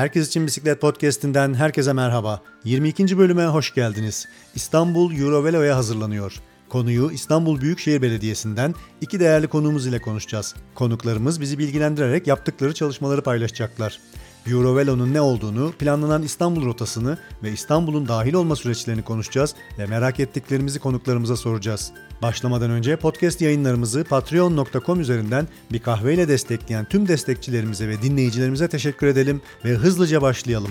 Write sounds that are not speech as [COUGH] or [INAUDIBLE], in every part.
Herkes için Bisiklet Podcast'inden herkese merhaba. 22. bölüme hoş geldiniz. İstanbul Eurovelo'ya hazırlanıyor. Konuyu İstanbul Büyükşehir Belediyesi'nden iki değerli konuğumuz ile konuşacağız. Konuklarımız bizi bilgilendirerek yaptıkları çalışmaları paylaşacaklar. Eurovelo'nun ne olduğunu, planlanan İstanbul rotasını ve İstanbul'un dahil olma süreçlerini konuşacağız ve merak ettiklerimizi konuklarımıza soracağız. Başlamadan önce podcast yayınlarımızı patreon.com üzerinden bir kahveyle destekleyen tüm destekçilerimize ve dinleyicilerimize teşekkür edelim ve hızlıca başlayalım.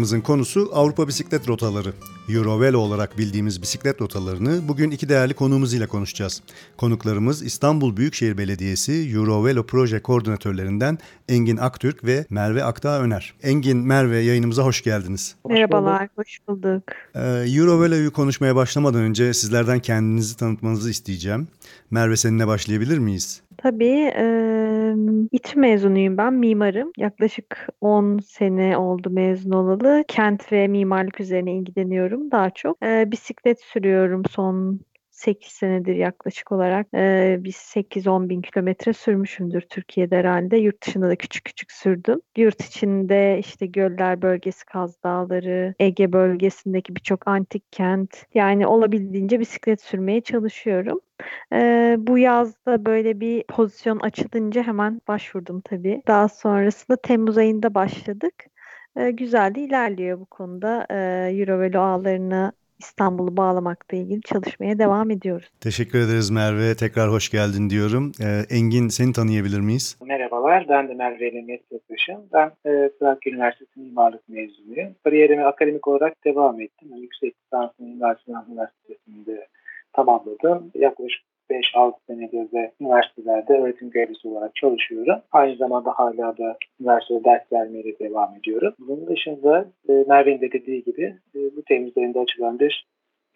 Programımızın konusu Avrupa bisiklet rotaları. Eurovelo olarak bildiğimiz bisiklet rotalarını bugün iki değerli konuğumuz ile konuşacağız. Konuklarımız İstanbul Büyükşehir Belediyesi Eurovelo proje koordinatörlerinden Engin Aktürk ve Merve Aktağ Öner. Engin, Merve yayınımıza hoş geldiniz. Merhabalar, hoş bulduk. Ee, Eurovelo'yu konuşmaya başlamadan önce sizlerden kendinizi tanıtmanızı isteyeceğim. Merve seninle başlayabilir miyiz? Tabii. E, İT mezunuyum ben, mimarım. Yaklaşık 10 sene oldu mezun olalı. Kent ve mimarlık üzerine ilgileniyorum daha çok. E, bisiklet sürüyorum son 8 senedir yaklaşık olarak e, bir 8-10 bin kilometre sürmüşümdür Türkiye'de herhalde. Yurt dışında da küçük küçük sürdüm. Yurt içinde işte Göller bölgesi, Kaz Dağları, Ege bölgesindeki birçok antik kent. Yani olabildiğince bisiklet sürmeye çalışıyorum. Ee, bu yazda böyle bir pozisyon açılınca hemen başvurdum tabii. Daha sonrasında Temmuz ayında başladık. Ee, güzel de ilerliyor bu konuda. Ee, Eurovelo ağlarına İstanbul'u bağlamakla ilgili çalışmaya devam ediyoruz. Teşekkür ederiz Merve. Tekrar hoş geldin diyorum. Ee, Engin seni tanıyabilir miyiz? Merhabalar. Ben de Merve ile meslektaşım. Ben e, Trakya Üniversitesi mimarlık mezunuyum. Kariyerime akademik olarak devam ettim. Yani yüksek lisansını Üniversite Üniversitesi'nde tamamladım. Yaklaşık 5-6 senedir de üniversitelerde öğretim görevlisi olarak çalışıyorum. Aynı zamanda hala da üniversitede ders vermeye devam ediyorum. Bunun dışında e, Merve'nin de dediği gibi e, bu Temmuz açılan bir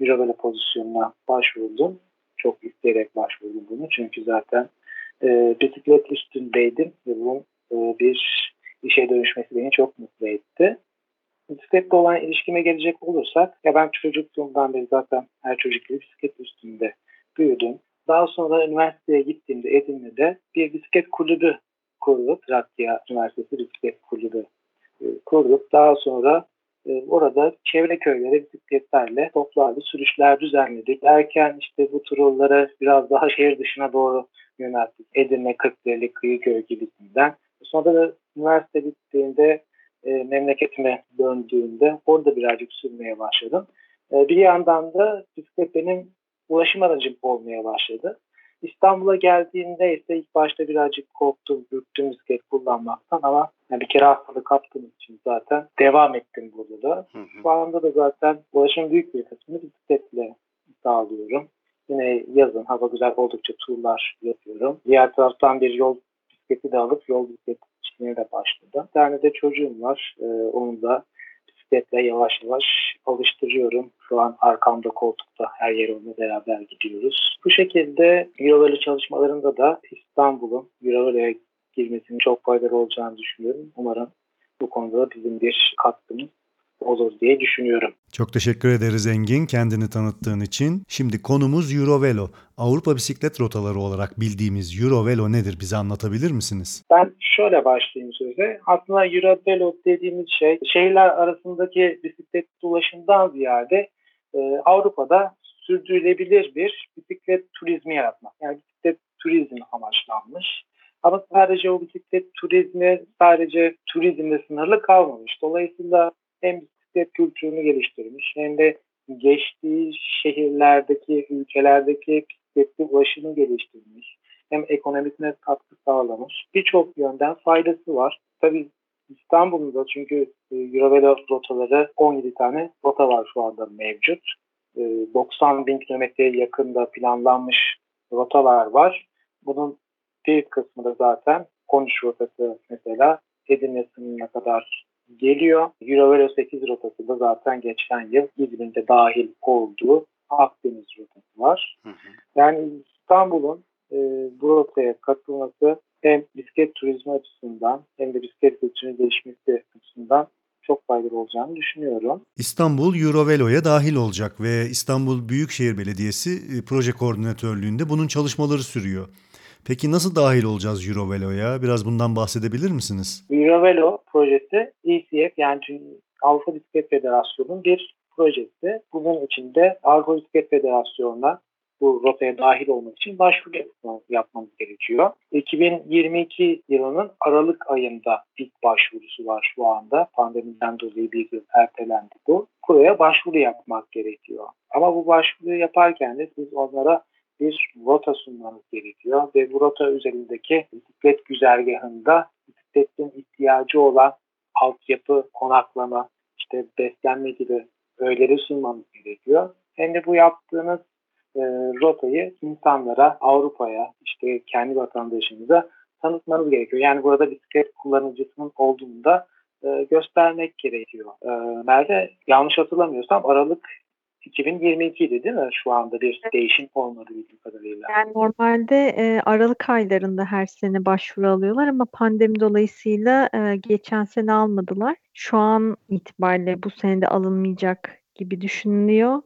Eurovelo pozisyonuna başvurdum. Çok isteyerek başvurdum bunu. Çünkü zaten e, bisiklet üstündeydim ve bunun e, bir işe dönüşmesi beni çok mutlu etti. Bisikletle olan ilişkime gelecek olursak, ya ben çocukluğumdan beri zaten her çocuk gibi bisiklet üstünde büyüdüm. Daha sonra üniversiteye gittiğimde Edirne'de bir bisiklet kulübü kurduk. Trakya Üniversitesi Bisiklet Kulübü e, kurduk. Daha sonra e, orada çevre köylere bisikletlerle toplarla sürüşler düzenledik. Erken işte bu turları biraz daha şehir dışına doğru yönelttik. Edirne, Kırklareli, Kıyıköy gibisinden. Sonra da üniversite bittiğinde e, memleketime döndüğümde orada birazcık sürmeye başladım. Bir yandan da bisiklet benim ulaşım aracım olmaya başladı. İstanbul'a geldiğimde ise ilk başta birazcık korktum, ürktüm bisiklet kullanmaktan ama yani bir kere hastalık kaptığım için zaten devam ettim burada da. Hı hı. Şu anda da zaten ulaşım büyük bir kısmını bisikletle sağlıyorum. Yine yazın hava güzel oldukça turlar yapıyorum. Diğer taraftan bir yol bisikleti de alıp yol bisikleti çizmeye de başladım. Bir tane de çocuğum var. Ee, onu da bisikletle yavaş yavaş alıştırıyorum. Şu an arkamda koltukta her yere onunla beraber gidiyoruz. Bu şekilde Eurovelo çalışmalarında da İstanbul'un Eurovolo'ya girmesinin çok faydalı olacağını düşünüyorum. Umarım bu konuda bizim bir katkımız olur diye düşünüyorum. Çok teşekkür ederiz Engin kendini tanıttığın için. Şimdi konumuz Eurovelo. Avrupa bisiklet rotaları olarak bildiğimiz Eurovelo nedir bize anlatabilir misiniz? Ben şöyle başlayayım söze. Aslında Eurovelo dediğimiz şey şehirler arasındaki bisiklet ulaşımdan ziyade e, Avrupa'da sürdürülebilir bir bisiklet turizmi yaratmak. Yani bisiklet turizmi amaçlanmış. Ama sadece o bisiklet turizmi sadece turizmle sınırlı kalmamış. Dolayısıyla hem bisiklet kültürünü geliştirmiş hem de geçtiği şehirlerdeki, ülkelerdeki bisikletli ulaşımı geliştirmiş. Hem ekonomisine katkı sağlamış. Birçok yönden faydası var. Tabii İstanbul'da da çünkü e, Eurovelo rotaları 17 tane rota var şu anda mevcut. 90 e, bin kilometreye yakında planlanmış rotalar var. Bunun bir kısmı da zaten 13 rotası mesela Edirne sınırına kadar geliyor. Eurovelo 8 rotası da zaten geçen yıl İzmir'de dahil olduğu Akdeniz rotası var. Hı hı. Yani İstanbul'un e, bu rotaya katılması hem bisiklet turizmi açısından hem de bisiklet kültürünün gelişmesi açısından çok faydalı olacağını düşünüyorum. İstanbul Eurovelo'ya dahil olacak ve İstanbul Büyükşehir Belediyesi e, proje koordinatörlüğünde bunun çalışmaları sürüyor. Peki nasıl dahil olacağız Eurovelo'ya? Biraz bundan bahsedebilir misiniz? Eurovelo projesi ECF yani Avrupa Bisiklet Federasyonu'nun bir projesi. Bunun içinde Avrupa Bisiklet Federasyonu'na bu rotaya dahil olmak için başvuru yapmamız gerekiyor. 2022 yılının Aralık ayında ilk başvurusu var şu anda. Pandemiden dolayı bir yıl ertelendi bu. Buraya başvuru yapmak gerekiyor. Ama bu başvuruyu yaparken de siz onlara bir rota sunmanız gerekiyor ve bu rota üzerindeki bisiklet güzergahında bisikletin ihtiyacı olan altyapı, konaklama, işte beslenme gibi öğeleri sunmanız gerekiyor. Hem de bu yaptığınız e, rotayı insanlara, Avrupa'ya, işte kendi vatandaşımıza tanıtmanız gerekiyor. Yani burada bisiklet kullanıcısının olduğunu da e, göstermek gerekiyor. E, Merve yanlış hatırlamıyorsam Aralık 2022 idi değil mi? Şu anda bir değişim olmadı bildiğim kadarıyla. Yani normalde e, Aralık aylarında her sene başvuru alıyorlar ama pandemi dolayısıyla e, geçen sene almadılar. Şu an itibariyle bu sene de alınmayacak gibi düşünülüyor.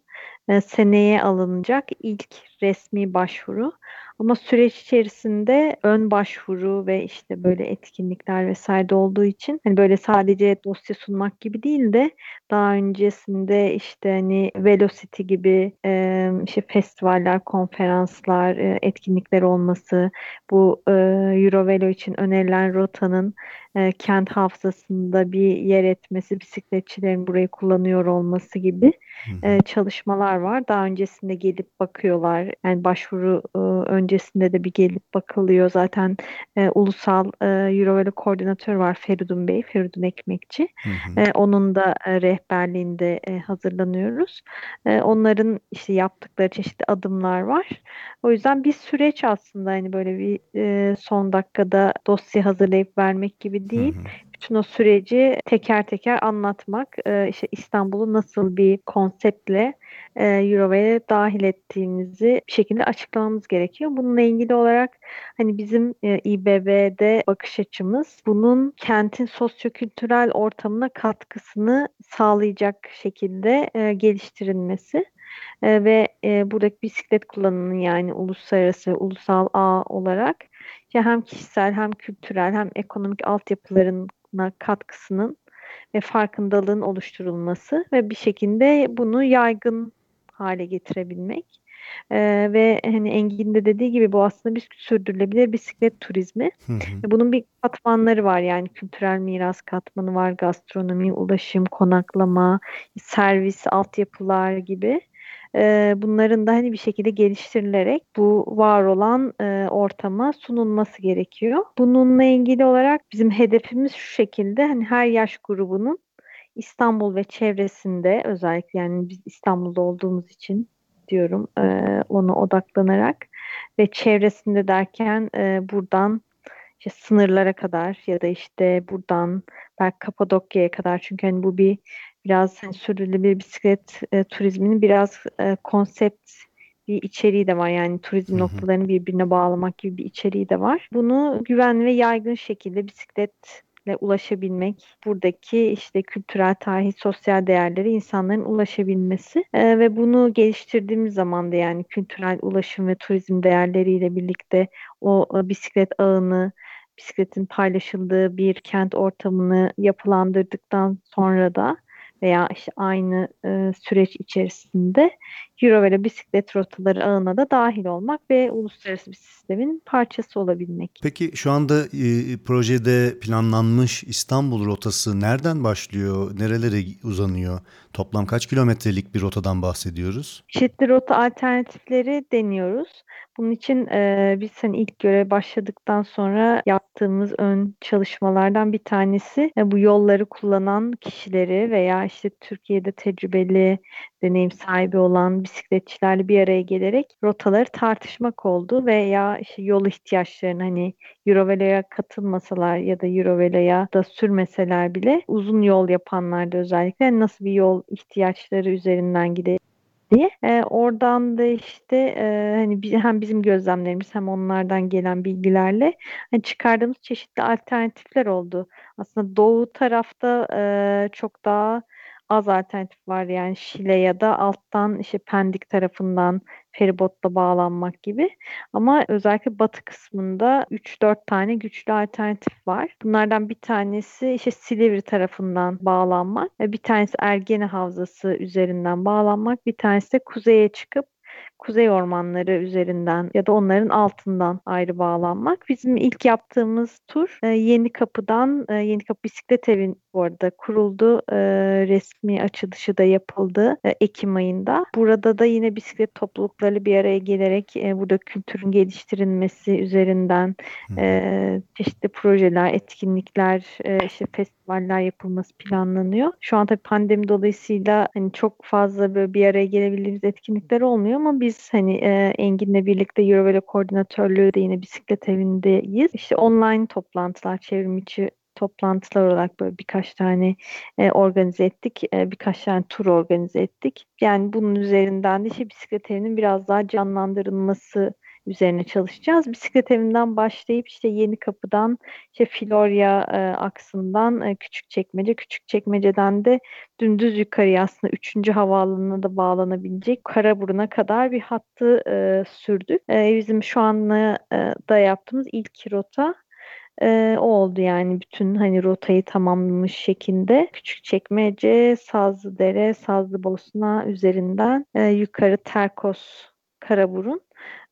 E, seneye alınacak ilk resmi başvuru. Ama süreç içerisinde ön başvuru ve işte böyle etkinlikler vesaire olduğu için hani böyle sadece dosya sunmak gibi değil de daha öncesinde işte hani Velocity gibi e, işte festivaller, konferanslar, e, etkinlikler olması, bu e, Eurovelo için önerilen rotanın e, kent hafızasında bir yer etmesi, bisikletçilerin burayı kullanıyor olması gibi e, çalışmalar var. Daha öncesinde gelip bakıyorlar. Yani başvuru e, öncesinde de bir gelip bakılıyor. Zaten e, ulusal e, Eurovelo koordinatör var Feridun Bey, Feridun Ekmekçi. Hı hı. E, onun da e, rehberliğinde e, hazırlanıyoruz. E, onların işte yaptıkları çeşitli adımlar var. O yüzden bir süreç aslında hani böyle bir e, son dakikada dosya hazırlayıp vermek gibi değil. Hı hı bütün o süreci teker teker anlatmak, e, işte İstanbul'u nasıl bir konseptle e, Eurova'ya dahil ettiğimizi bir şekilde açıklamamız gerekiyor. Bununla ilgili olarak hani bizim e, İBB'de bakış açımız bunun kentin sosyokültürel ortamına katkısını sağlayacak şekilde e, geliştirilmesi. E, ve e, buradaki bisiklet kullanımının yani uluslararası, ulusal ağ olarak işte hem kişisel hem kültürel hem ekonomik altyapıların katkısının ve farkındalığın oluşturulması ve bir şekilde bunu yaygın hale getirebilmek. Ee, ve hani Engin de dediği gibi bu aslında bir sürdürülebilir bisiklet turizmi. Hı hı. Bunun bir katmanları var yani kültürel miras katmanı var, gastronomi, ulaşım, konaklama, servis, altyapılar gibi e, bunların da hani bir şekilde geliştirilerek bu var olan e, ortama sunulması gerekiyor. Bununla ilgili olarak bizim hedefimiz şu şekilde hani her yaş grubunun İstanbul ve çevresinde özellikle yani biz İstanbul'da olduğumuz için diyorum e, ona odaklanarak ve çevresinde derken e, buradan işte sınırlara kadar ya da işte buradan belki Kapadokya'ya kadar çünkü hani bu bir biraz hani sürdürülebilir bisiklet e, turizminin biraz e, konsept bir içeriği de var. Yani turizm Hı-hı. noktalarını birbirine bağlamak gibi bir içeriği de var. Bunu güvenli ve yaygın şekilde bisikletle ulaşabilmek, buradaki işte kültürel, tarihi, sosyal değerleri insanların ulaşabilmesi e, ve bunu geliştirdiğimiz zaman da yani kültürel ulaşım ve turizm değerleriyle birlikte o, o bisiklet ağını bisikletin paylaşıldığı bir kent ortamını yapılandırdıktan sonra da veya işte aynı e, süreç içerisinde Eurovelo bisiklet rotaları ağına da dahil olmak ve uluslararası bir sistemin parçası olabilmek. Peki şu anda e, projede planlanmış İstanbul rotası nereden başlıyor, nerelere uzanıyor? Toplam kaç kilometrelik bir rotadan bahsediyoruz? Çeşitli rota alternatifleri deniyoruz. Bunun için e, biz hani ilk göre başladıktan sonra yaptığımız ön çalışmalardan bir tanesi e, bu yolları kullanan kişileri veya işte Türkiye'de tecrübeli, deneyim sahibi olan bisikletçilerle bir araya gelerek rotaları tartışmak oldu veya işte yol ihtiyaçlarını hani Eurovelo'ya katılmasalar ya da Eurovelo'ya da sürmeseler bile uzun yol yapanlarda özellikle nasıl bir yol ihtiyaçları üzerinden gidelim diye. E, oradan da işte e, hani hem bizim gözlemlerimiz hem onlardan gelen bilgilerle hani çıkardığımız çeşitli alternatifler oldu. Aslında doğu tarafta e, çok daha az alternatif var yani Şile ya da alttan işte Pendik tarafından feribotla bağlanmak gibi. Ama özellikle batı kısmında 3-4 tane güçlü alternatif var. Bunlardan bir tanesi işte Silivri tarafından bağlanmak, bir tanesi Ergene Havzası üzerinden bağlanmak, bir tanesi de kuzeye çıkıp kuzey ormanları üzerinden ya da onların altından ayrı bağlanmak. Bizim ilk yaptığımız tur e, Yeni Kapı'dan e, Yeni Kapı Bisiklet Evi bu arada kuruldu. E, resmi açılışı da yapıldı e, Ekim ayında. Burada da yine bisiklet toplulukları bir araya gelerek e, burada kültürün geliştirilmesi üzerinden e, çeşitli projeler, etkinlikler, e, işte festivaller yapılması planlanıyor. Şu an tabii pandemi dolayısıyla hani çok fazla böyle bir araya gelebildiğimiz etkinlikler olmuyor ama biz hani e, Engin'le birlikte Eurovelo koordinatörlüğü de yine bisiklet evindeyiz. İşte online toplantılar, çevrim içi toplantılar olarak böyle birkaç tane e, organize ettik. E, birkaç tane tur organize ettik. Yani bunun üzerinden de işte bisiklet evinin biraz daha canlandırılması üzerine çalışacağız. Bisiklet evinden başlayıp işte Yeni Kapı'dan işte Florya e, aksından e, Küçükçekmece, Küçükçekmece'den de dümdüz yukarıya aslında 3. havaalanına da bağlanabilecek Karaburun'a kadar bir hattı e, sürdük. E, bizim şu anda e, da yaptığımız ilk rota e, o oldu yani bütün hani rotayı tamamlamış şekilde. Küçükçekmece, Sazlıdere, Sazlıbosna üzerinden e, yukarı Terkos, Karaburun.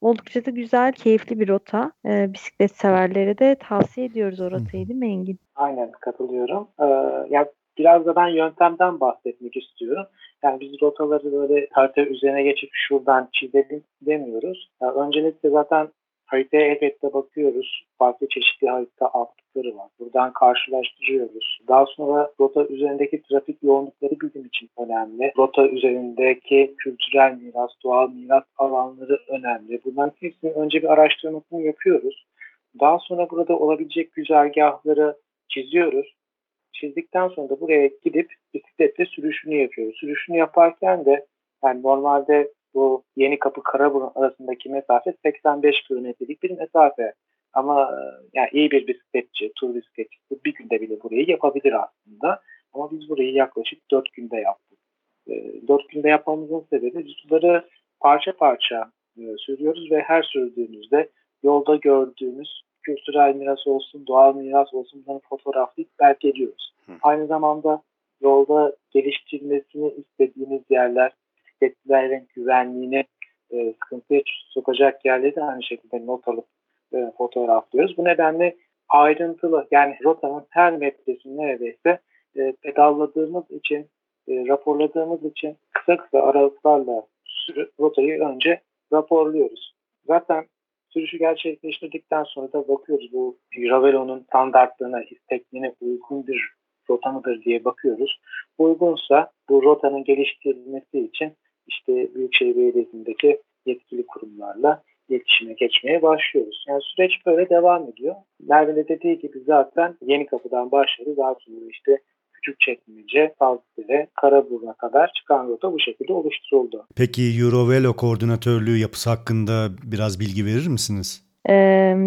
Oldukça da güzel, keyifli bir rota. E, bisiklet severlere de tavsiye ediyoruz o rotayı değil mi Engin? Aynen katılıyorum. Ee, yani biraz da ben yöntemden bahsetmek istiyorum. Yani biz rotaları böyle harita üzerine geçip şuradan çizelim demiyoruz. Yani öncelikle zaten haritaya elbette bakıyoruz. Farklı çeşitli harita altlıkları var. Buradan karşılaştırıyoruz. Daha sonra rota üzerindeki trafik yoğunlukları bizim için önemli. Rota üzerindeki kültürel miras, doğal miras alanları önemli. Bunların hepsinin önce bir araştırmasını yapıyoruz. Daha sonra burada olabilecek güzergahları çiziyoruz. Çizdikten sonra da buraya gidip bisikletle sürüşünü yapıyoruz. Sürüşünü yaparken de yani normalde bu Yeni Kapı Karaburun arasındaki mesafe 85 kilometrelik bir mesafe. Ama yani iyi bir bisikletçi, tur bisikletçisi bir günde bile burayı yapabilir aslında. Ama biz burayı yaklaşık 4 günde yaptık. 4 günde yapmamızın sebebi suları parça parça sürüyoruz ve her sürdüğümüzde yolda gördüğümüz kültürel miras olsun, doğal miras olsun bunların fotoğraflayıp belgeliyoruz. Hı. Aynı zamanda yolda geliştirilmesini istediğimiz yerler, bisikletlerin güvenliğini e, sıkıntıya sokacak yerleri de aynı şekilde not alıp e, fotoğraflıyoruz. Bu nedenle ayrıntılı yani rotanın her metresini neredeyse e, pedalladığımız için, e, raporladığımız için kısa kısa aralıklarla rotayı önce raporluyoruz. Zaten sürüşü gerçekleştirdikten sonra da bakıyoruz bu Ravelo'nun standartlarına, isteklerine uygun bir rota mıdır diye bakıyoruz. Uygunsa bu rotanın geliştirilmesi için işte Büyükşehir Belediyesi'ndeki yetkili kurumlarla iletişime geçmeye başlıyoruz. Yani süreç böyle devam ediyor. Merve'de dediği gibi zaten yeni kapıdan başladı. Daha sonra işte Küçükçekmece, Sazlıdere, Karaburun'a kadar çıkan rota bu şekilde oluşturuldu. Peki Eurovelo koordinatörlüğü yapısı hakkında biraz bilgi verir misiniz? Ee,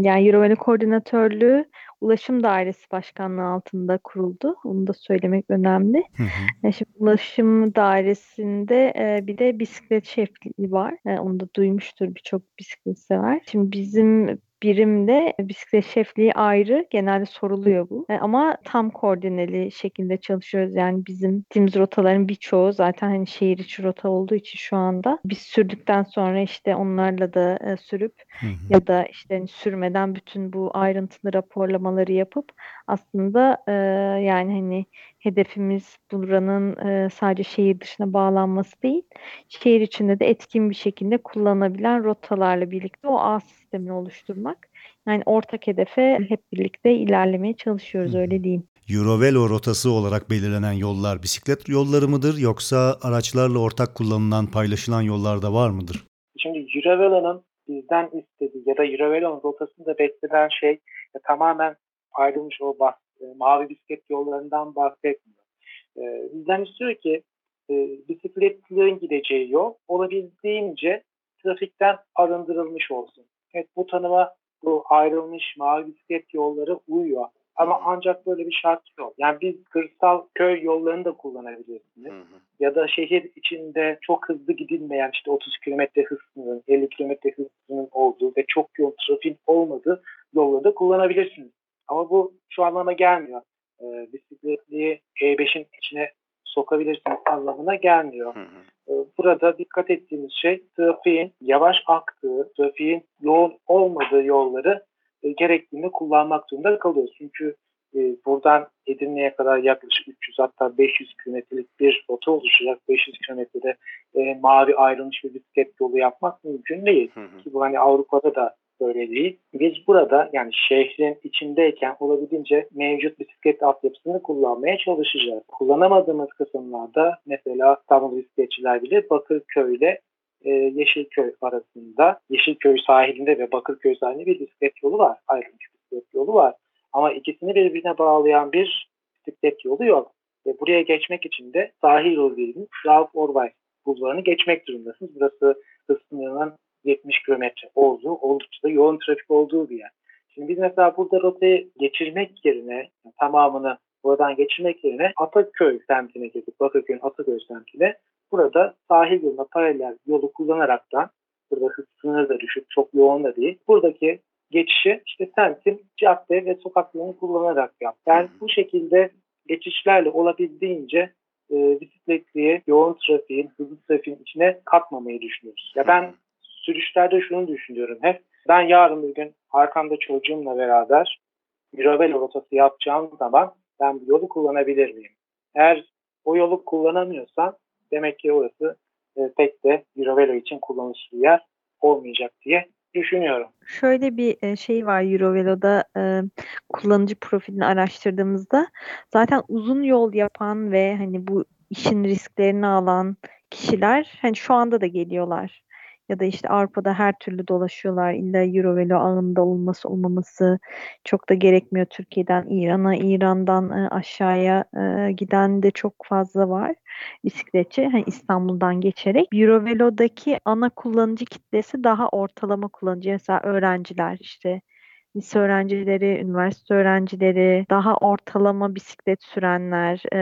yani Eurovelo koordinatörlüğü Ulaşım Dairesi Başkanlığı altında kuruldu. Onu da söylemek önemli. Hı hı. E, şimdi Ulaşım Dairesi'nde e, bir de bisiklet şefliği var. E, onu da duymuştur birçok bisiklet sever. Şimdi bizim birimde bisiklet şefliği ayrı genelde soruluyor bu. E, ama tam koordineli şekilde çalışıyoruz. Yani bizim gittiğimiz rotaların birçoğu zaten hani şehir içi rota olduğu için şu anda biz sürdükten sonra işte onlarla da e, sürüp hı hı. ya da işte hani sürmeden bütün bu ayrıntılı raporlamaları yapıp aslında e, yani hani hedefimiz buranın e, sadece şehir dışına bağlanması değil, şehir içinde de etkin bir şekilde kullanabilen rotalarla birlikte o ağ sistemini oluşturmak. Yani ortak hedefe hep birlikte ilerlemeye çalışıyoruz öyle diyeyim. Eurovelo rotası olarak belirlenen yollar bisiklet yolları mıdır yoksa araçlarla ortak kullanılan paylaşılan yollar da var mıdır? Şimdi Eurovelo'nun bizden istediği ya da Eurovelo'nun rotasında beklenen şey ya, tamamen ayrılmış o bahs e, mavi bisiklet yollarından bahsetmiyor. E, bizden istiyor ki e, bisikletlilerin gideceği yol olabildiğince trafikten arındırılmış olsun. Evet bu tanıma bu ayrılmış mavi bisiklet yolları uyuyor. Ama ancak böyle bir şart yok. Yani biz kırsal köy yollarını da kullanabilirsiniz. Hı hı. Ya da şehir içinde çok hızlı gidilmeyen işte 30 km hız sınırının, 50 km hız sınırının olduğu ve çok yoğun trafiğin olmadığı yolları da kullanabilirsiniz. Ama bu şu anlama gelmiyor. Ee, bisikletliyi E5'in içine sokabilirsiniz anlamına gelmiyor. Hı hı. Ee, burada dikkat ettiğimiz şey trafiğin yavaş aktığı, trafiğin yoğun olmadığı yolları e, gerektiğinde kullanmak zorunda kalıyoruz. Çünkü e, buradan Edirne'ye kadar yaklaşık 300 hatta 500 kilometrelik bir rota oluşacak. 500 kilometrede e, mavi ayrılmış bir bisiklet yolu yapmak mümkün değil. Hı hı. Ki bu hani Avrupa'da da böyle değil. Biz burada yani şehrin içindeyken olabildiğince mevcut bisiklet altyapısını kullanmaya çalışacağız. Kullanamadığımız kısımlarda mesela İstanbul bisikletçiler bilir Bakırköy'le e, Yeşilköy arasında, Yeşilköy sahilinde ve Bakırköy sahilinde bir bisiklet yolu var. Ayrılmış bisiklet yolu var. Ama ikisini birbirine bağlayan bir bisiklet yolu yok. Ve buraya geçmek için de sahil yolu dediğimiz Rauf Orbay bulvarını geçmek durumundasınız. Burası hız sınırının 70 kilometre olduğu, oldukça da yoğun trafik olduğu bir yer. Şimdi biz mesela burada rotayı geçirmek yerine, yani tamamını buradan geçirmek yerine Ataköy semtine gidip Bakırköy'ün Ataköy semtine burada sahil yoluna paralel yolu kullanaraktan burada hız sınırı da düşük, çok yoğun da değil. Buradaki geçişi işte semtin cadde ve sokaklarını kullanarak yap. Yani bu şekilde geçişlerle olabildiğince e, bisikletliye yoğun trafiğin, hızlı trafiğin içine katmamayı düşünüyoruz. Ya ben sürüşlerde şunu düşünüyorum hep. Ben yarın bir gün arkamda çocuğumla beraber Mirabello rotası yapacağım zaman ben bu yolu kullanabilir miyim? Eğer o yolu kullanamıyorsam demek ki orası e, pek de Eurovelo için kullanışlı yer olmayacak diye düşünüyorum. Şöyle bir e, şey var Eurovelo'da e, kullanıcı profilini araştırdığımızda zaten uzun yol yapan ve hani bu işin risklerini alan kişiler hani şu anda da geliyorlar ya da işte Avrupa'da her türlü dolaşıyorlar. İlla Eurovelo ağında olması olmaması çok da gerekmiyor. Türkiye'den İran'a, İran'dan e, aşağıya e, giden de çok fazla var bisikletçi hani İstanbul'dan geçerek. Eurovelo'daki ana kullanıcı kitlesi daha ortalama kullanıcı. Mesela öğrenciler işte lise öğrencileri, üniversite öğrencileri, daha ortalama bisiklet sürenler, e,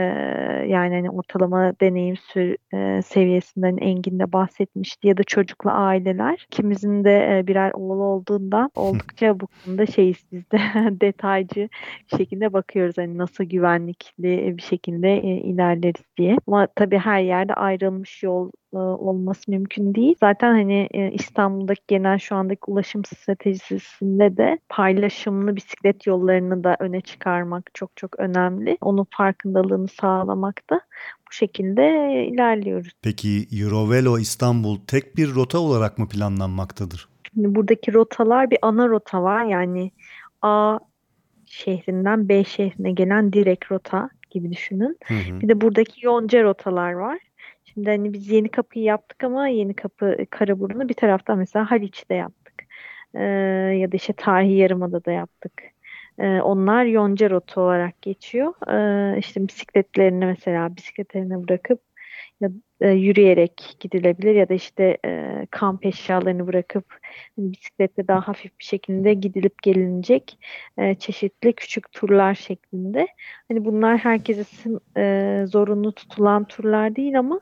yani hani ortalama deneyim sür, e, seviyesinden Engin de bahsetmişti ya da çocuklu aileler. Kimizin de e, birer oğul olduğundan [LAUGHS] oldukça bu konuda şeyiz biz de [LAUGHS] detaycı bir şekilde bakıyoruz hani nasıl güvenlikli bir şekilde e, ilerleriz diye. Ama tabii her yerde ayrılmış yol olması mümkün değil. Zaten hani İstanbul'daki genel şu andaki ulaşım stratejisinde de paylaşımlı bisiklet yollarını da öne çıkarmak çok çok önemli. Onun farkındalığını sağlamak da bu şekilde ilerliyoruz. Peki Eurovelo İstanbul tek bir rota olarak mı planlanmaktadır? Şimdi buradaki rotalar bir ana rota var. Yani A şehrinden B şehrine gelen direkt rota gibi düşünün. Hı hı. Bir de buradaki yonca rotalar var. Şimdi hani biz yeni kapıyı yaptık ama yeni kapı Karaburun'u bir taraftan mesela Haliç'te yaptık. Ee, ya da işte Tarihi Yarımada da yaptık. Ee, onlar yonca rotu olarak geçiyor. Ee, işte bisikletlerini mesela bisikletlerini bırakıp ya e, yürüyerek gidilebilir ya da işte e, kamp eşyalarını bırakıp hani bisikletle daha hafif bir şekilde gidilip gelinecek e, çeşitli küçük turlar şeklinde. Hani bunlar herkesin e, zorunlu tutulan turlar değil ama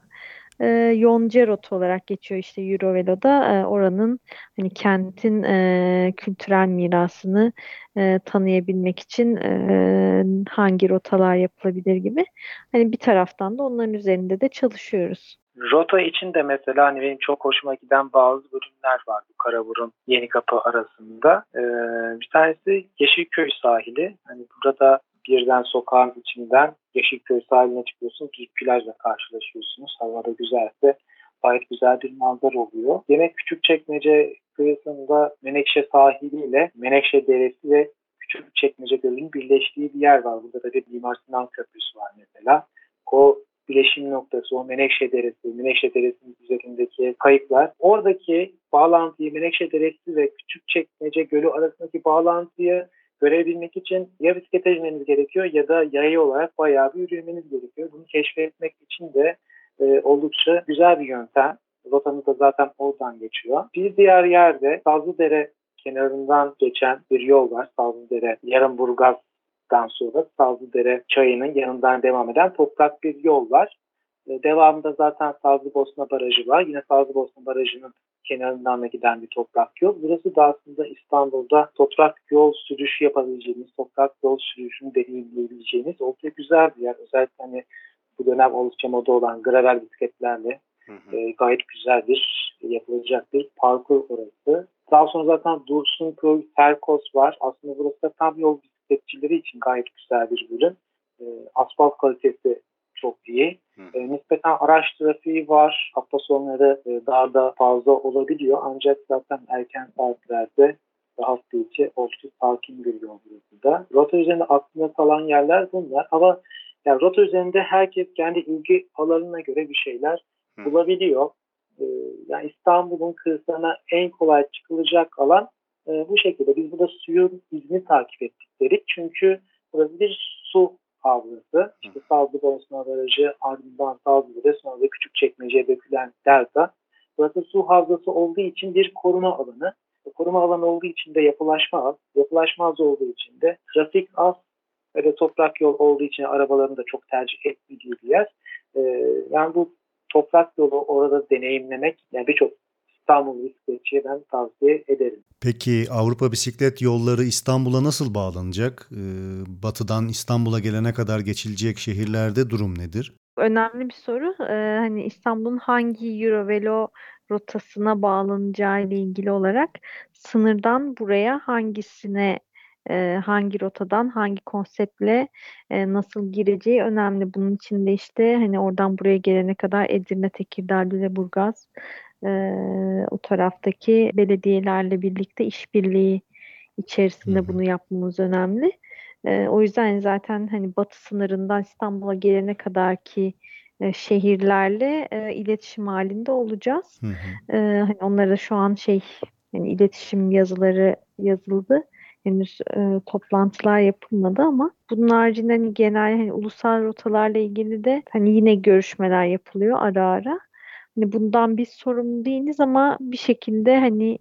e, yonca rota olarak geçiyor işte Eurovelo'da e, oranın hani kentin e, kültürel mirasını e, tanıyabilmek için e, hangi rotalar yapılabilir gibi. Hani bir taraftan da onların üzerinde de çalışıyoruz. Rota için de mesela hani benim çok hoşuma giden bazı bölümler var bu Karaburun Yeni Kapı arasında. Ee, bir tanesi Yeşilköy sahili. Hani burada birden sokağın içinden Yeşilköy sahiline çıkıyorsunuz. Bir plajla karşılaşıyorsunuz. Havada güzelse gayet güzel bir manzara oluyor. Yine Küçükçekmece kıyısında Menekşe sahiliyle Menekşe Deresi ve Küçükçekmece Gölü'nün birleştiği bir yer var. Burada da bir Mimar Sinan Köprüsü var mesela. O bileşim noktası, o Menekşe Deresi, Menekşe Deresi'nin üzerindeki kayıklar. Oradaki bağlantıyı Menekşe Deresi ve Küçükçekmece Gölü arasındaki bağlantıyı görebilmek için ya bisiklete binmeniz gerekiyor ya da yayı olarak bayağı bir yürümeniz gerekiyor. Bunu keşfetmek için de e, oldukça güzel bir yöntem. Rotamız da zaten oradan geçiyor. Bir diğer yerde Sazlıdere kenarından geçen bir yol var. Sazlıdere, Yarımburgaz'dan sonra Sazlıdere çayının yanından devam eden toprak bir yol var. E, devamında zaten Sazlıbosna Barajı var. Yine Sazlıbosna Barajı'nın kenarından da giden bir toprak yol. Burası da aslında İstanbul'da toprak yol sürüşü yapabileceğiniz, toprak yol sürüşünü deneyimleyebileceğiniz oldukça güzel bir yer. Özellikle hani bu dönem oldukça moda olan gravel bisikletlerle e, gayet güzel bir yapılacak bir parkur orası. Daha sonra zaten Dursunköy, Terkos var. Aslında burası da tam yol bisikletçileri için gayet güzel bir bölüm. E, asfalt kalitesi çok iyi. E, nispeten araç trafiği var. Hafta sonları e, daha da fazla olabiliyor. Ancak zaten erken saatlerde ve hafta içi oldukça sakin bir yol burası da. Rota üzerinde aklında kalan yerler bunlar. Ama yani rota üzerinde herkes kendi ilgi alanına göre bir şeyler bulabiliyor. E, yani İstanbul'un kırsalına en kolay çıkılacak alan e, bu şekilde. Biz burada suyun izini takip ettik dedik. Çünkü burası bir su havzası. İşte Sazlı Bosna Barajı ardından Sazlı'da sonra da küçük çekmeceye dökülen delta. Burası su havzası olduğu için bir koruma alanı. Koruma alanı olduğu için de yapılaşma az. Yapılaşma az olduğu için de trafik az ve de toprak yol olduğu için arabaların da çok tercih etmediği bir yer. Ee, yani bu toprak yolu orada deneyimlemek yani birçok İstanbul bisikletçiye ben tavsiye ederim. Peki Avrupa bisiklet yolları İstanbul'a nasıl bağlanacak? Ee, batıdan İstanbul'a gelene kadar geçilecek şehirlerde durum nedir? Önemli bir soru. Ee, hani İstanbul'un hangi Eurovelo rotasına bağlanacağı ile ilgili olarak sınırdan buraya hangisine e, hangi rotadan hangi konseptle e, nasıl gireceği önemli. Bunun için de işte hani oradan buraya gelene kadar Edirne, Tekirdağ, Lüleburgaz e, o taraftaki belediyelerle birlikte işbirliği içerisinde bunu yapmamız önemli. E, o yüzden zaten hani batı sınırından İstanbul'a gelene kadar ki e, şehirlerle e, iletişim halinde olacağız. Hı hı. E, hani onlara şu an şey yani iletişim yazıları yazıldı. Henüz e, toplantılar yapılmadı ama bunun haricinde hani genel hani ulusal rotalarla ilgili de hani yine görüşmeler yapılıyor ara ara. Hani bundan biz sorumlu değiliz ama bir şekilde hani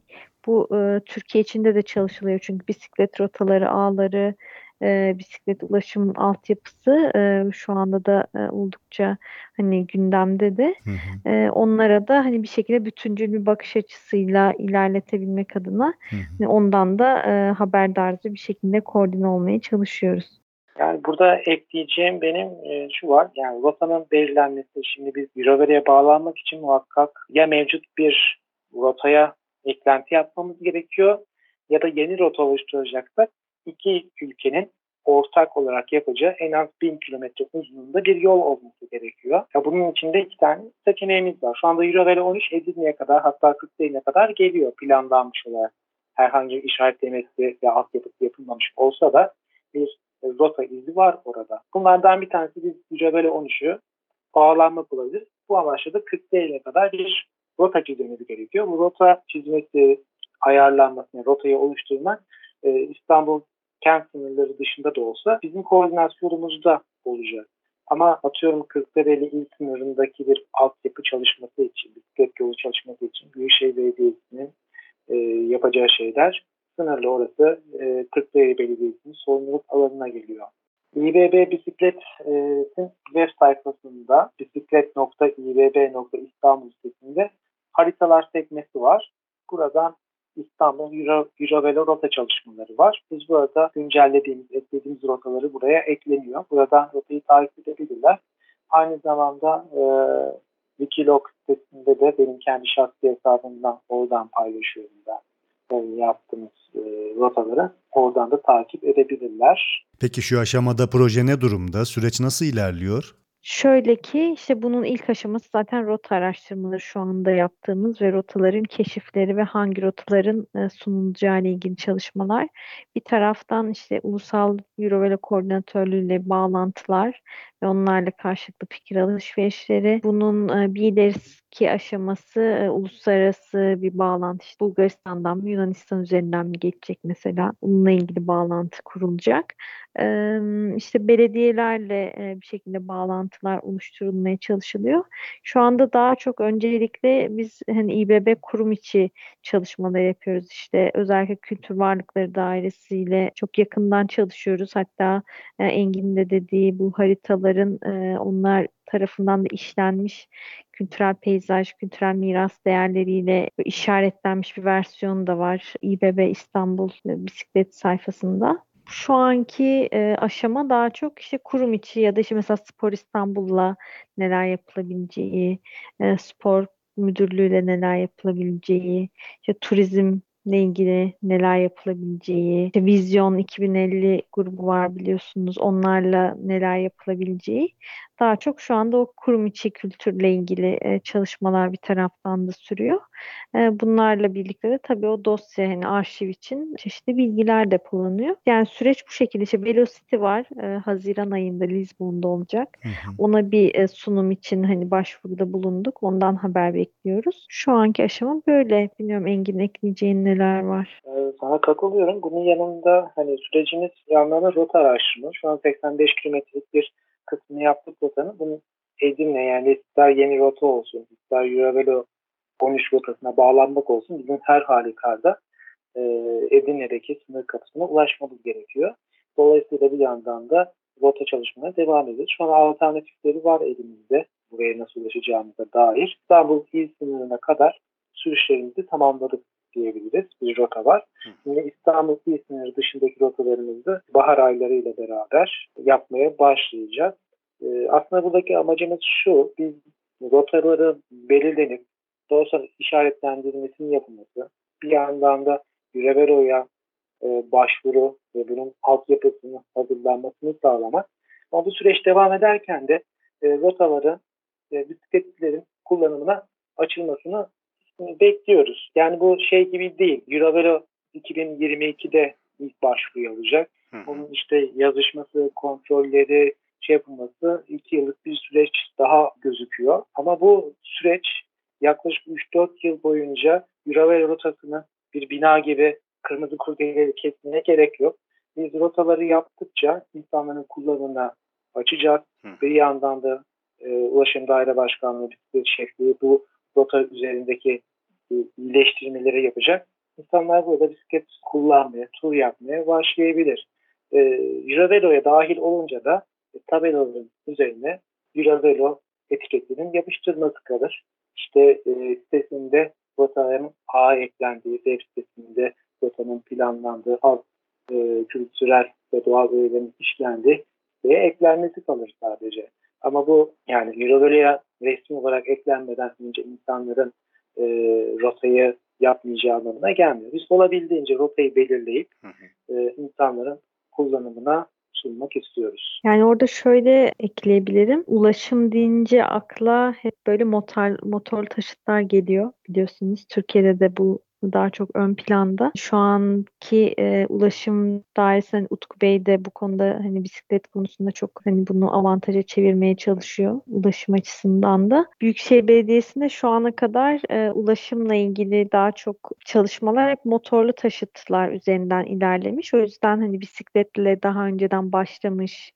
bu e, Türkiye içinde de çalışılıyor. Çünkü bisiklet rotaları, ağları, e, bisiklet ulaşım altyapısı e, şu anda da e, oldukça hani gündemde de. Hı hı. E, onlara da hani bir şekilde bütüncül bir bakış açısıyla ilerletebilmek adına Hı hı. hani ondan da e, haberdarca bir şekilde koordine olmaya çalışıyoruz. Yani burada ekleyeceğim benim e, şu var. Yani rotanın belirlenmesi şimdi biz Eurovere'ye bağlanmak için muhakkak ya mevcut bir rotaya eklenti yapmamız gerekiyor ya da yeni rota oluşturacaksak iki ülkenin ortak olarak yapacağı en az 1000 kilometre uzunluğunda bir yol olması gerekiyor. Ya bunun içinde iki tane seçeneğimiz var. Şu anda Eurovere 13 Edirne'ye kadar hatta Kırklareli'ne kadar geliyor planlanmış olarak. Herhangi bir işaretlemesi ve altyapısı yapılmamış olsa da bir rota izi var orada. Bunlardan bir tanesi biz Mücadele 13'ü bağlanma bulabilir. Bu amaçla da 40 ile kadar bir rota çizmemiz gerekiyor. Bu rota çizmesi, ayarlanması, yani rotayı oluşturmak e, İstanbul kent sınırları dışında da olsa bizim koordinasyonumuzda olacak. Ama atıyorum Kırklareli il sınırındaki bir altyapı çalışması için, bisiklet yolu çalışması için Büyükşehir Belediyesi'nin e, yapacağı şeyler sınırlı orası e, Kırklareli Belediyesi'nin sorumluluk alanına geliyor. İBB Bisiklet'in web sayfasında bisiklet.ibb.istanbul sitesinde haritalar sekmesi var. Buradan İstanbul Euro, rota çalışmaları var. Biz burada güncellediğimiz, eklediğimiz rotaları buraya ekleniyor. Buradan rotayı takip edebilirler. Aynı zamanda e, Wikilog sitesinde de benim kendi şahsi hesabımdan oradan paylaşıyorum ben e, yaptığımız e, rotaları. Oradan da takip edebilirler. Peki şu aşamada proje ne durumda? Süreç nasıl ilerliyor? Şöyle ki işte bunun ilk aşaması zaten rota araştırmaları şu anda yaptığımız ve rotaların keşifleri ve hangi rotaların e, sunulacağı ile ilgili çalışmalar. Bir taraftan işte ulusal Eurovelo koordinatörlüğüyle bağlantılar ve onlarla karşılıklı fikir alışverişleri. Bunun e, bir ileriki aşaması e, uluslararası bir bağlantı. İşte Bulgaristan'dan mı Yunanistan üzerinden mi geçecek mesela? Bununla ilgili bağlantı kurulacak. İşte belediyelerle e, bir şekilde bağlantılar oluşturulmaya çalışılıyor. Şu anda daha çok öncelikle biz hani İBB kurum içi çalışmalar yapıyoruz. İşte özellikle kültür varlıkları dairesiyle çok yakından çalışıyoruz. Hatta Engin'in de dediği bu haritaların e, onlar tarafından da işlenmiş kültürel peyzaj, kültürel miras değerleriyle işaretlenmiş bir versiyon da var. İBB İstanbul bisiklet sayfasında şu anki e, aşama daha çok işte kurum içi ya da işte mesela Spor İstanbul'la neler yapılabileceği, e, spor müdürlüğüyle neler yapılabileceği, işte turizm ile ilgili neler yapılabileceği, işte Vizyon 2050 grubu var biliyorsunuz. Onlarla neler yapılabileceği. Daha çok şu anda o kurum içi kültürle ilgili e, çalışmalar bir taraftan da sürüyor. E, bunlarla birlikte de tabii o dosya hani arşiv için çeşitli bilgiler depolanıyor. Yani süreç bu şekilde. İşte Velocity var. E, Haziran ayında Lisbon'da olacak. Hı hı. Ona bir e, sunum için hani başvuruda bulunduk. Ondan haber bekliyoruz. Şu anki aşama böyle. Bilmiyorum Engin ekleyeceğin neler var? Ee, sana katılıyorum. Bunun yanında hani sürecimiz yanlarına rota araştırma. Şu an 85 kilometrelik bir kısmını yaptık rotanın. Bunu Edirne yani ister yeni rota olsun, ister Eurovelo 13 rotasına bağlanmak olsun bizim her halükarda e, Edirne'deki sınır kapısına ulaşmamız gerekiyor. Dolayısıyla bir yandan da rota çalışmaya devam ediyoruz. Şu an alternatifleri var elimizde buraya nasıl ulaşacağımıza dair. İstanbul il sınırına kadar sürüşlerimizi tamamladık diyebiliriz. Bir rota var. Şimdi İstanbul il sınırı dışındaki rotalarımızı bahar aylarıyla beraber yapmaya başlayacağız. Ee, aslında buradaki amacımız şu, biz rotaları belirlenip doğrusu işaretlendirilmesinin yapılması, bir yandan da Revero'ya e, başvuru ve bunun altyapısının hazırlanmasını sağlamak. Ama bu süreç devam ederken de e, rotaların, e, bisikletlerin kullanımına açılmasını bekliyoruz. Yani bu şey gibi değil. Eurovelo 2022'de ilk başvuru alacak. Bunun işte yazışması, kontrolleri, şey yapılması iki yıllık bir süreç daha gözüküyor. Ama bu süreç yaklaşık 3-4 yıl boyunca Eurovelo rotasını bir bina gibi kırmızı kurdeleri kesmeye gerek yok. Biz rotaları yaptıkça insanların kullanımına açacağız. Hı. Bir yandan da e, Ulaşım Daire Başkanlığı Bisiklet Şefliği bu rota üzerindeki e, iyileştirmeleri yapacak. İnsanlar burada bisiklet kullanmaya, tur yapmaya başlayabilir. E, Eurovelo dahil olunca da e, tabelaların üzerine Eurovelo etiketinin yapıştırması kalır. İşte e, sitesinde rotanın A eklendiği, web sitesinde rotanın planlandığı, alt e, kültürel ve doğal öğelerin işlendiği ve eklenmesi kalır sadece. Ama bu yani Eurovolo'ya resmi olarak eklenmeden önce insanların e, rotayı yapmayacağı anlamına gelmiyor. Biz olabildiğince rotayı belirleyip E, insanların kullanımına sunmak istiyoruz. Yani orada şöyle ekleyebilirim. Ulaşım deyince akla hep böyle motor motor taşıtlar geliyor biliyorsunuz. Türkiye'de de bu daha çok ön planda. Şu anki e, ulaşım dairesi hani Utku Bey de bu konuda hani bisiklet konusunda çok hani bunu avantaja çevirmeye çalışıyor ulaşım açısından da. Büyükşehir Belediyesi'nde şu ana kadar e, ulaşımla ilgili daha çok çalışmalar hep motorlu taşıtlar üzerinden ilerlemiş. O yüzden hani bisikletle daha önceden başlamış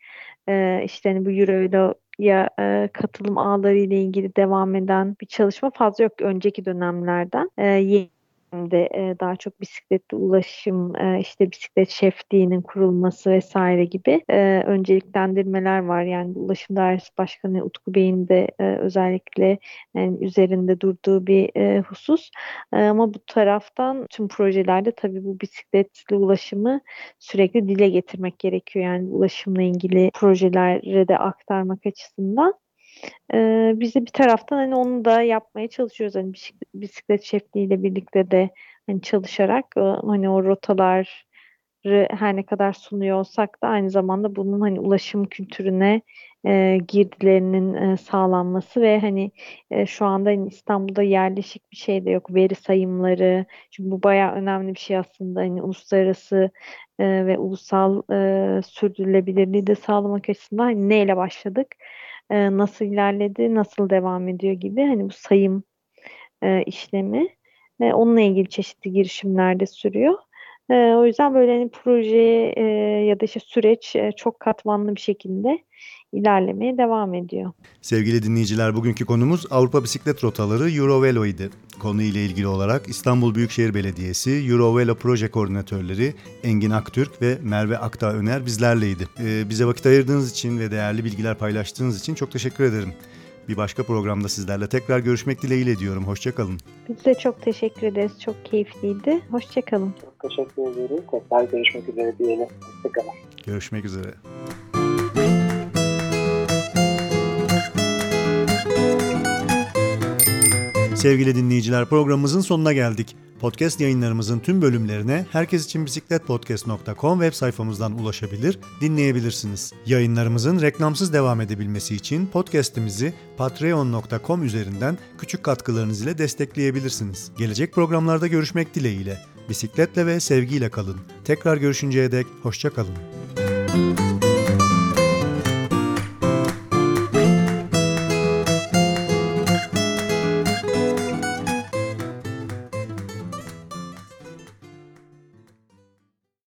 e, işte hani bu Euro ya e, katılım ağları ile ilgili devam eden bir çalışma fazla yok önceki dönemlerden. E, yeni de e, daha çok bisikletli ulaşım, e, işte bisiklet şefliğinin kurulması vesaire gibi e, önceliklendirmeler var. Yani Ulaşım Dairesi Başkanı Utku Bey'in de e, özellikle yani üzerinde durduğu bir e, husus. E, ama bu taraftan tüm projelerde tabii bu bisikletli ulaşımı sürekli dile getirmek gerekiyor. Yani ulaşımla ilgili projelere de aktarmak açısından. Ee, biz de bir taraftan hani onu da yapmaya çalışıyoruz. Hani bisiklet şefliğiyle birlikte de hani çalışarak hani o rotalar her ne kadar sunuyor olsak da aynı zamanda bunun hani ulaşım kültürüne e, girdilerinin e, sağlanması ve hani e, şu anda hani İstanbul'da yerleşik bir şey de yok. Veri sayımları. Çünkü bu bayağı önemli bir şey aslında. Hani uluslararası e, ve ulusal e, sürdürülebilirliği de sağlamak açısından hani neyle başladık? E, nasıl ilerledi? Nasıl devam ediyor gibi hani bu sayım e, işlemi. E, onunla ilgili çeşitli girişimler de sürüyor. E, o yüzden böyle hani proje e, ya da işte süreç e, çok katmanlı bir şekilde ilerlemeye devam ediyor. Sevgili dinleyiciler bugünkü konumuz Avrupa Bisiklet Rotaları Eurovelo idi. Konu ile ilgili olarak İstanbul Büyükşehir Belediyesi Eurovelo Proje Koordinatörleri Engin Aktürk ve Merve Akdağ Öner bizlerleydi. Ee, bize vakit ayırdığınız için ve değerli bilgiler paylaştığınız için çok teşekkür ederim. Bir başka programda sizlerle tekrar görüşmek dileğiyle diyorum. Hoşçakalın. Biz de çok teşekkür ederiz. Çok keyifliydi. Hoşçakalın. Çok teşekkür ederiz. Tekrar görüşmek üzere diyelim. Hoşçakalın. Görüşmek üzere. Sevgili dinleyiciler programımızın sonuna geldik. Podcast yayınlarımızın tüm bölümlerine herkesiçinbisikletpodcast.com web sayfamızdan ulaşabilir, dinleyebilirsiniz. Yayınlarımızın reklamsız devam edebilmesi için podcast'imizi patreon.com üzerinden küçük katkılarınız ile destekleyebilirsiniz. Gelecek programlarda görüşmek dileğiyle. Bisikletle ve sevgiyle kalın. Tekrar görüşünceye dek hoşça kalın.